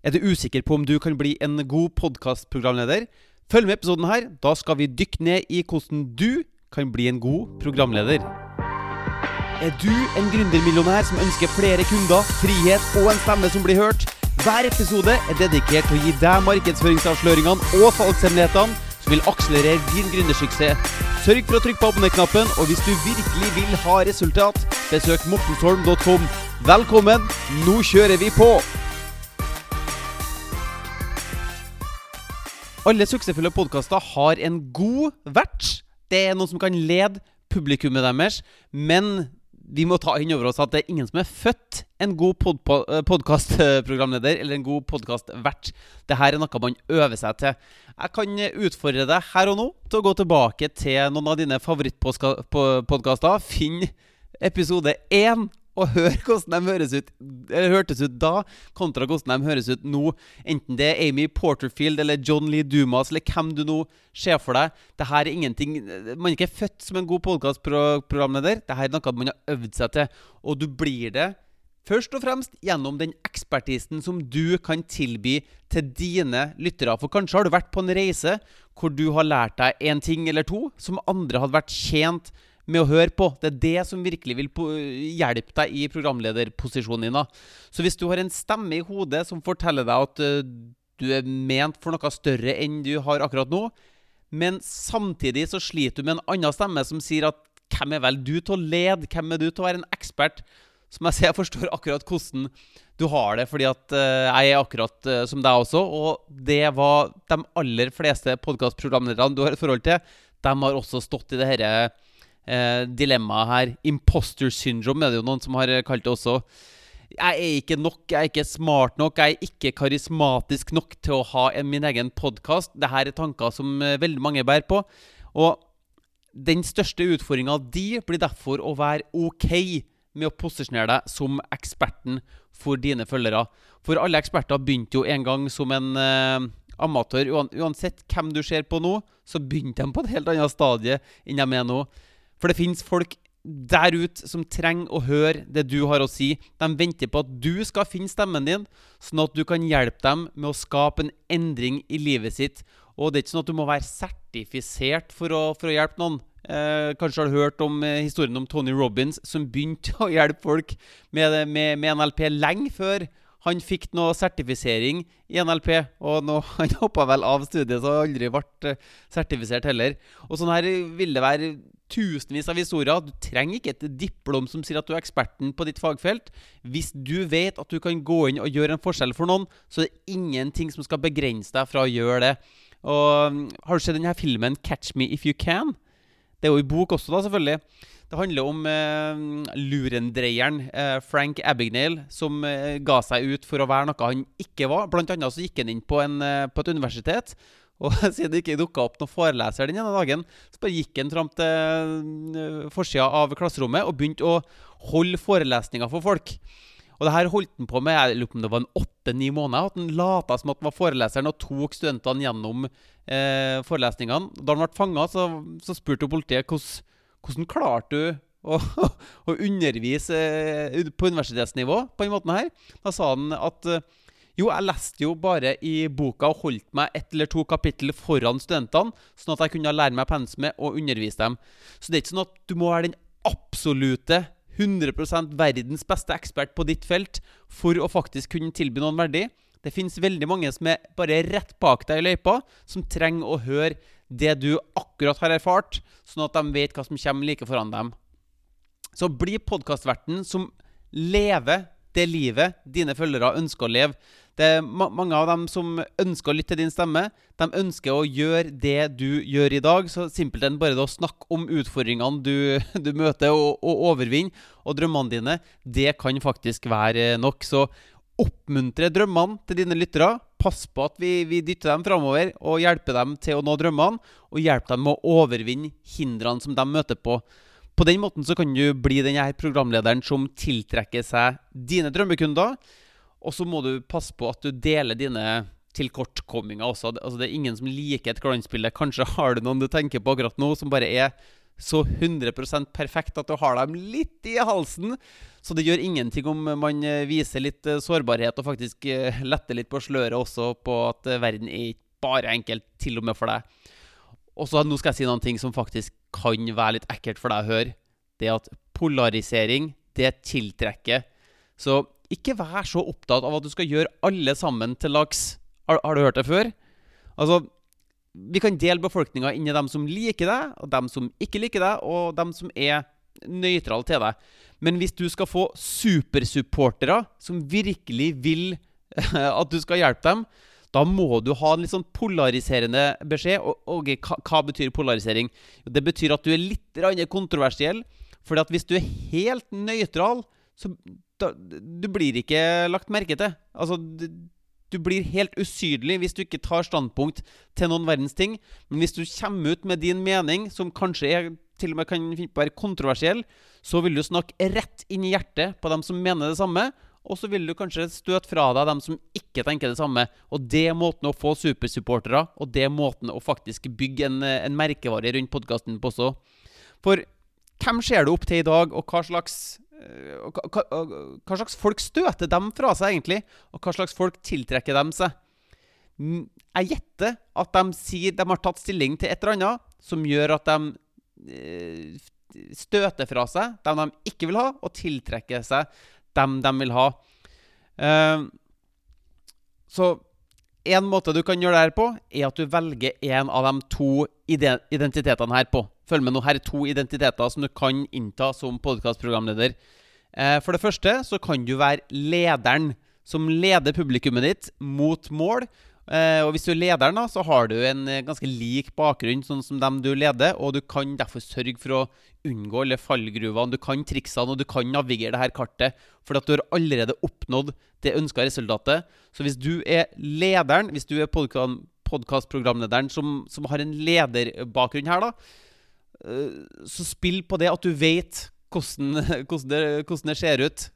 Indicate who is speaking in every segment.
Speaker 1: Er du usikker på om du kan bli en god podkastprogramleder? Følg med i episoden her. Da skal vi dykke ned i hvordan du kan bli en god programleder. Er du en gründermillionær som ønsker flere kunder, frihet og en stemme som blir hørt? Hver episode er dedikert til å gi deg markedsføringsavsløringene og salgshemmelighetene som vil akselerere din gründersuksess. Sørg for å trykke på abonner-knappen, og hvis du virkelig vil ha resultat, besøk mortensholm.com. Velkommen, nå kjører vi på! Alle suksessfulle podkaster har en god vert. Det er noen som kan lede publikummet deres. Men vi må ta inn over oss at det er ingen som er født en god pod podkastprogramleder eller en god podkastvert. Dette er noe man øver seg til. Jeg kan utfordre deg her og nå til å gå tilbake til noen av dine favorittpodkaster. Finn episode én og hør hvordan de høres ut Eller hørtes ut da, kontra hvordan de høres ut nå. Enten det er Amy Porterfield eller John Lee Dumas eller hvem du nå ser for deg. Dette er ingenting Man er ikke født som en god podkastprogramleder. Dette er noe man har øvd seg til. Og du blir det først og fremst gjennom den ekspertisen som du kan tilby til dine lyttere. For kanskje har du vært på en reise hvor du har lært deg en ting eller to som andre hadde vært tjent med å høre på. Det er det som virkelig vil hjelpe deg i programlederposisjonen din. Så hvis du har en stemme i hodet som forteller deg at uh, du er ment for noe større enn du har akkurat nå, men samtidig så sliter du med en annen stemme som sier at hvem er vel du til å lede? Hvem er du til å være en ekspert? Som jeg sier, jeg forstår akkurat hvordan du har det, fordi at uh, jeg er akkurat uh, som deg også. Og det var de aller fleste podkastprogramlederne du har et forhold til, de har også stått i det herre eh, dilemmaet her. Imposter syndrome er det jo noen som har kalt det også. Jeg er ikke nok, jeg er ikke smart nok, jeg er ikke karismatisk nok til å ha en, min egen podkast. Dette er tanker som eh, veldig mange bærer på. Og den største utfordringa di blir derfor å være OK med å posisjonere deg som eksperten for dine følgere. For alle eksperter begynte jo en gang som en eh, amatør. Uansett hvem du ser på nå, så begynte de på et helt annet stadie enn de er nå. For det fins folk der ute som trenger å høre det du har å si. De venter på at du skal finne stemmen din, sånn at du kan hjelpe dem med å skape en endring i livet sitt. Og det er ikke sånn at du må være sertifisert for å, for å hjelpe noen. Eh, kanskje har du hørt om eh, historien om Tony Robins, som begynte å hjelpe folk med, med, med NLP lenge før han fikk noe sertifisering i NLP. Og nå, han hoppa vel av studiet, så har aldri vært eh, sertifisert heller. Og sånn her vil det være tusenvis av historier. Du trenger ikke et diplom som sier at du er eksperten på ditt fagfelt. Hvis du vet at du kan gå inn og gjøre en forskjell for noen, så er det ingenting som skal begrense deg fra å gjøre det. Og mm, Har du sett denne filmen 'Catch Me If You Can'? Det er jo i bok også, da, selvfølgelig. Det handler om eh, lurendreieren eh, Frank Abagnale, som eh, ga seg ut for å være noe han ikke var. Blant annet så gikk han inn på, en, eh, på et universitet og siden det ikke dukka opp noen foreleser den ene dagen, så bare gikk han fram til uh, forsida av klasserommet og begynte å holde forelesninger for folk. Og det her holdt han på med jeg lurer på om det var en åtte-ni måneder. At han lata som at han var foreleseren og tok studentene gjennom eh, forelesningene. Da han ble fanga, så, så, spurte politiet hvordan klarte du å, å undervise eh, på universitetsnivå på den måten her. Da sa han at eh, jo, jeg leste jo bare i boka og holdt meg ett eller to kapittel foran studentene, sånn at jeg kunne lære meg pensumet og undervise dem. Så det er ikke sånn at du må være den absolute 100% verdens beste ekspert på ditt felt for å faktisk kunne tilby noen verdi. Det fins veldig mange som er bare rett bak deg i løypa, som trenger å høre det du akkurat har erfart, sånn at de vet hva som kommer like foran dem. Så bli podkastverten som lever det livet dine følgere ønsker å leve. Det er ma mange av dem som ønsker å lytte til din stemme. De ønsker å gjøre det du gjør i dag. Så simpelthen bare det å snakke om utfordringene du, du møter og, og overvinne, og drømmene dine, det kan faktisk være nok. Så oppmuntre drømmene til dine lyttere. Pass på at vi, vi dytter dem framover og hjelper dem til å nå drømmene. Og hjelpe dem med å overvinne hindrene som de møter på. På den måten så kan du bli denne programlederen som tiltrekker seg dine drømmekunder. Og så må du passe på at du deler dine tilkortkomminger også. Altså, det er ingen som liker et glansbilde. Kanskje har du noen du tenker på akkurat nå, som bare er så 100% perfekt at du har dem litt i halsen. Så det gjør ingenting om man eh, viser litt eh, sårbarhet og faktisk eh, letter litt på sløret også på at verden er ikke bare enkelt, til og med for deg. Og så nå skal jeg si noen ting som faktisk kan være litt ekkelt for deg å høre. Det at polarisering, det tiltrekker. Så ikke vær så opptatt av at du skal gjøre alle sammen til laks. Har, har du hørt det før? Altså, vi kan dele befolkninga inn i dem som liker deg, og dem som ikke liker deg, og dem som er nøytrale til deg. Men hvis du skal få supersupportere som virkelig vil at du skal hjelpe dem, da må du ha en litt sånn polariserende beskjed. Og, hva, hva, betyr polarisering? Det betyr at du er litt kontroversiell. For hvis du er helt nøytral, så da, du blir ikke lagt merke til. Altså, du blir helt usydelig hvis du ikke tar standpunkt til noen verdens ting. Men hvis du kommer ut med din mening, som kanskje er, til og med kan være kontroversiell, så vil du snakke rett inn i hjertet på dem som mener det samme. Og så vil du kanskje støte fra deg dem som ikke tenker det samme. Og det er måten å få supersupportere og det er måten å faktisk bygge en, en merkevare rundt podkasten på også. For hvem ser du opp til i dag, og hva slags hva, hva, slags folk støter dem fra seg, egentlig? Og hva slags folk tiltrekker dem seg? Jeg gjetter at de sier de har tatt stilling til et eller annet som gjør at de eh, støter fra seg dem de ikke vil ha, og tiltrekker seg dem de vil ha. Uh, så en måte du kan gjøre det her på, er at du velger en av de to identitetene her på. Følg med nå, her er to identiteter som du kan innta som podkastprogramleder. Eh, for det første så kan du være lederen som leder publikummet ditt mot mål. Eh, og hvis du er lederen, da, så har du en eh, ganske lik bakgrunn sånn som dem du leder, og du kan derfor sørge for å unngå alle fallgruvene. Du kan triksene, og du kan navigere det her kartet, for at du har allerede oppnådd det ønska resultatet. Så hvis du er lederen, hvis du er podkastprogramlederen som, som, har en lederbakgrunn her, da, så spill på det at du vet hvordan, hvordan, det, hvordan det ser ut.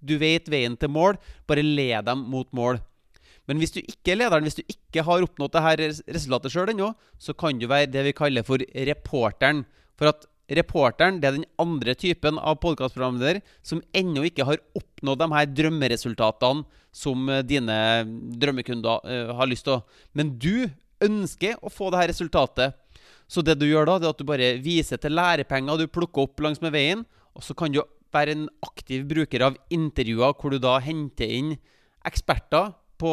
Speaker 1: Du vet veien til mål. Bare led dem mot mål. Men hvis du ikke er lederen, hvis du ikke har oppnådd det her resultatet sjøl ennå, så kan du være det vi kaller for reporteren. For at reporteren det er den andre typen av podkastprogramleder som ennå ikke har oppnådd de her drømmeresultatene som eh, dine drømmekunder uh, har lyst til. Men du ønsker å få det her resultatet. Så det du gjør da, det er at du bare viser til lærepenger du plukker opp langs med veien. Og så kan du være en aktiv bruker av intervjuer hvor du da henter inn eksperter på,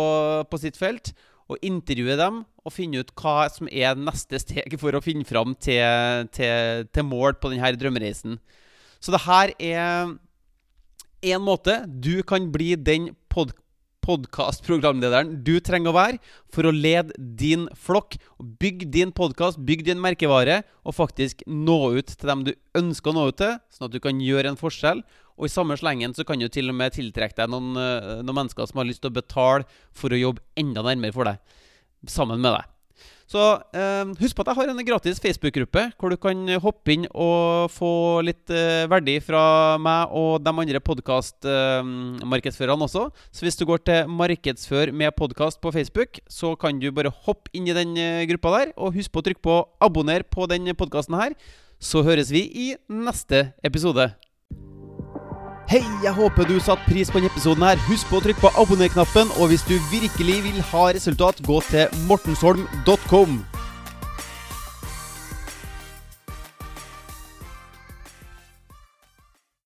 Speaker 1: på sitt felt, og intervjue dem og finne ut hva som er neste steg for å finne fram til, til, til mål på denne drømmereisen. Så det her er én måte du kan bli den pod podkastprogramlederen du trenger å være for å lede din flokk. Bygg din podkast, bygg din merkevare, og faktisk nå ut til dem du ønsker å nå ut til, sånn at du kan gjøre en forskjell. Og i samme slengen så kan du til og med tiltrekke deg noen, eh, noen mennesker som har lyst til å betale for å jobbe enda nærmere for deg, sammen med deg. Så eh, husk på at jeg har en gratis Facebook-gruppe hvor du kan hoppe inn og få litt eh, verdi fra meg og de andre podkastmarkedsførerne eh, også. Så hvis du går til 'Markedsfør med podkast' på Facebook, så kan du bare hoppe inn i den eh, gruppa der. Og husk på å trykke på 'abonner' på den podkasten her. Så høres vi i neste episode. Hei, jeg håper du satte pris på denne episoden. her Husk på å trykke på abonner-knappen. Og hvis du virkelig vil ha resultat, gå til mortensholm.com.